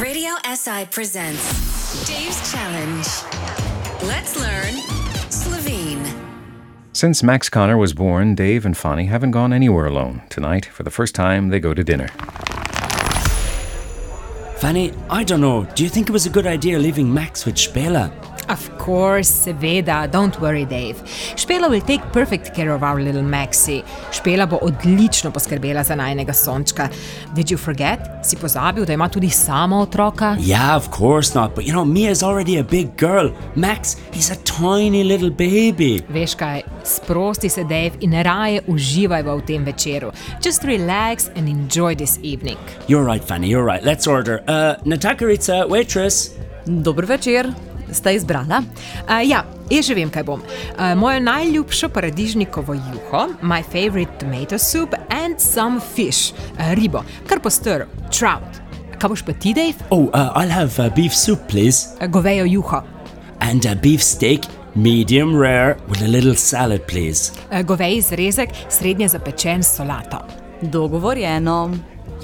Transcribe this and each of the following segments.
Radio SI presents Dave's Challenge. Let's learn Slovene. Since Max Connor was born, Dave and Fanny haven't gone anywhere alone. Tonight, for the first time, they go to dinner. Fanny, I don't know. Do you think it was a good idea leaving Max with Spela? Of course, seveda, don't worry, Dave. Špela will take perfect care of our little Maxi. Špela bo odlično poskrbela za najnega sončka. Did you forget? Si pozabil, da ima tudi sama otroka? Yeah, of course not. But you know, Mia's already a big girl. Max, he's a tiny little baby. Veš kaj, sprosti se, Dave, in raje uživaj v tem večeru. Just relax and enjoy this evening. You're right, Fanny, you're right. Let's order. Uh, Natakarica, waitress. Dober večer, ste izbrala? Uh, ja, jaz že vem, kaj bom. Uh, mojo najljubšo paradižnikovo juho, my favorite tomato soup and some fish, uh, ribo, kar postor, trout. Kaj boš pa ti, Dave? Oh, uh, I'll have uh, beef soup, please. Uh, govejo juho. And a beef steak, medium rare, with a little salad, please. Uh, govej zrezek, srednje zapečen s solato. Dogovorjeno.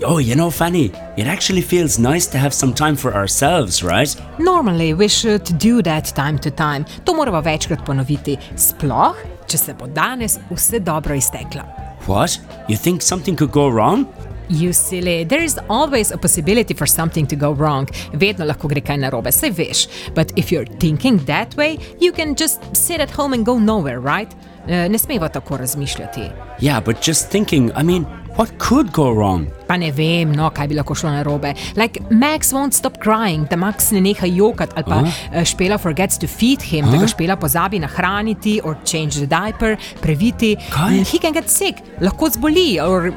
Oh, you know, Fanny, it actually feels nice to have some time for ourselves, right? Normally, we should do that time to time. To moramo večkrat ponoviti, sploh, če se bo danes vse dobro izteklo. What? You think something could go wrong? You silly, there is always a possibility for something to go wrong. Vedno lahko gre kaj narobe, saj veš. But if you're thinking that way, you can just sit at home and go nowhere, right? Eh, Ne smemo tako razmišljati. Yeah, but just thinking, I mean, what could go wrong? Pa ne vem, no, kaj bi lahko šlo narobe. Like, Max won't stop crying, da Max ne neha jokati, ali pa uh? Špela forgets to feed him, da ga Špela pozabi nahraniti, or change the diaper, previti. Kaj? He can get sick, lahko zboli, or.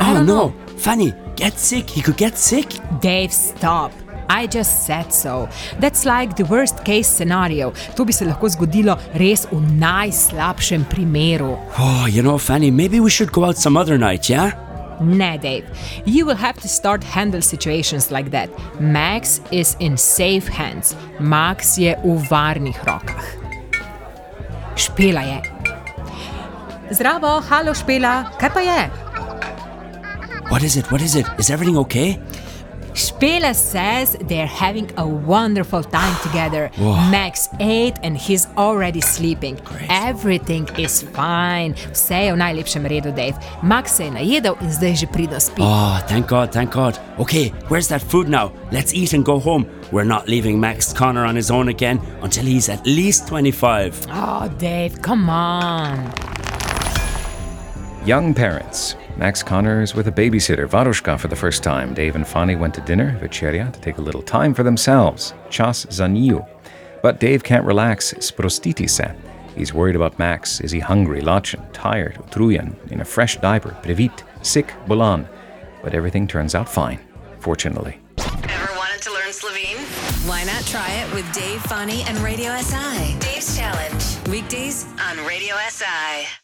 I Oh don't no, know. Fanny, get sick. He could get sick. Dave, stop. I just said so. That's like the worst case scenario. To bi se lahko zgodilo res v najslabšem primeru. Oh, you know, Fanny, maybe we should go out some other night, yeah? Ne, Dave. You will have to start handle situations like that. Max is in safe hands. Max je v varnih rokah. Špela je. Zdravo, halo špela, kaj pa je? What is it? What is it? Is everything okay? Špela says they're having a wonderful time together. Max ate and he's already sleeping. Everything is fine. Vse je v najlepšem redu, Dave. Max se je najedel in zdaj že pridno spi. Oh, thank God, thank God. Okay, where's that food now? Let's eat and go home. We're not leaving Max Connor on his own again until he's at least 25. Oh, Dave, come on. Young parents. Max Connor is with a babysitter, Varushka, for the first time. Dave and Fanny went to dinner, Vecheria, to take a little time for themselves. Chas zaniu. But Dave can't relax, sprostiti se. He's worried about Max. Is he hungry, lachen, tired, utrujan, in a fresh diaper, previt, sick, bolan? But everything turns out fine, fortunately. Ever wanted to learn Slovene? Why not try it with Dave, Funny, and Radio SI? Dave's Challenge. Weekdays on Radio SI.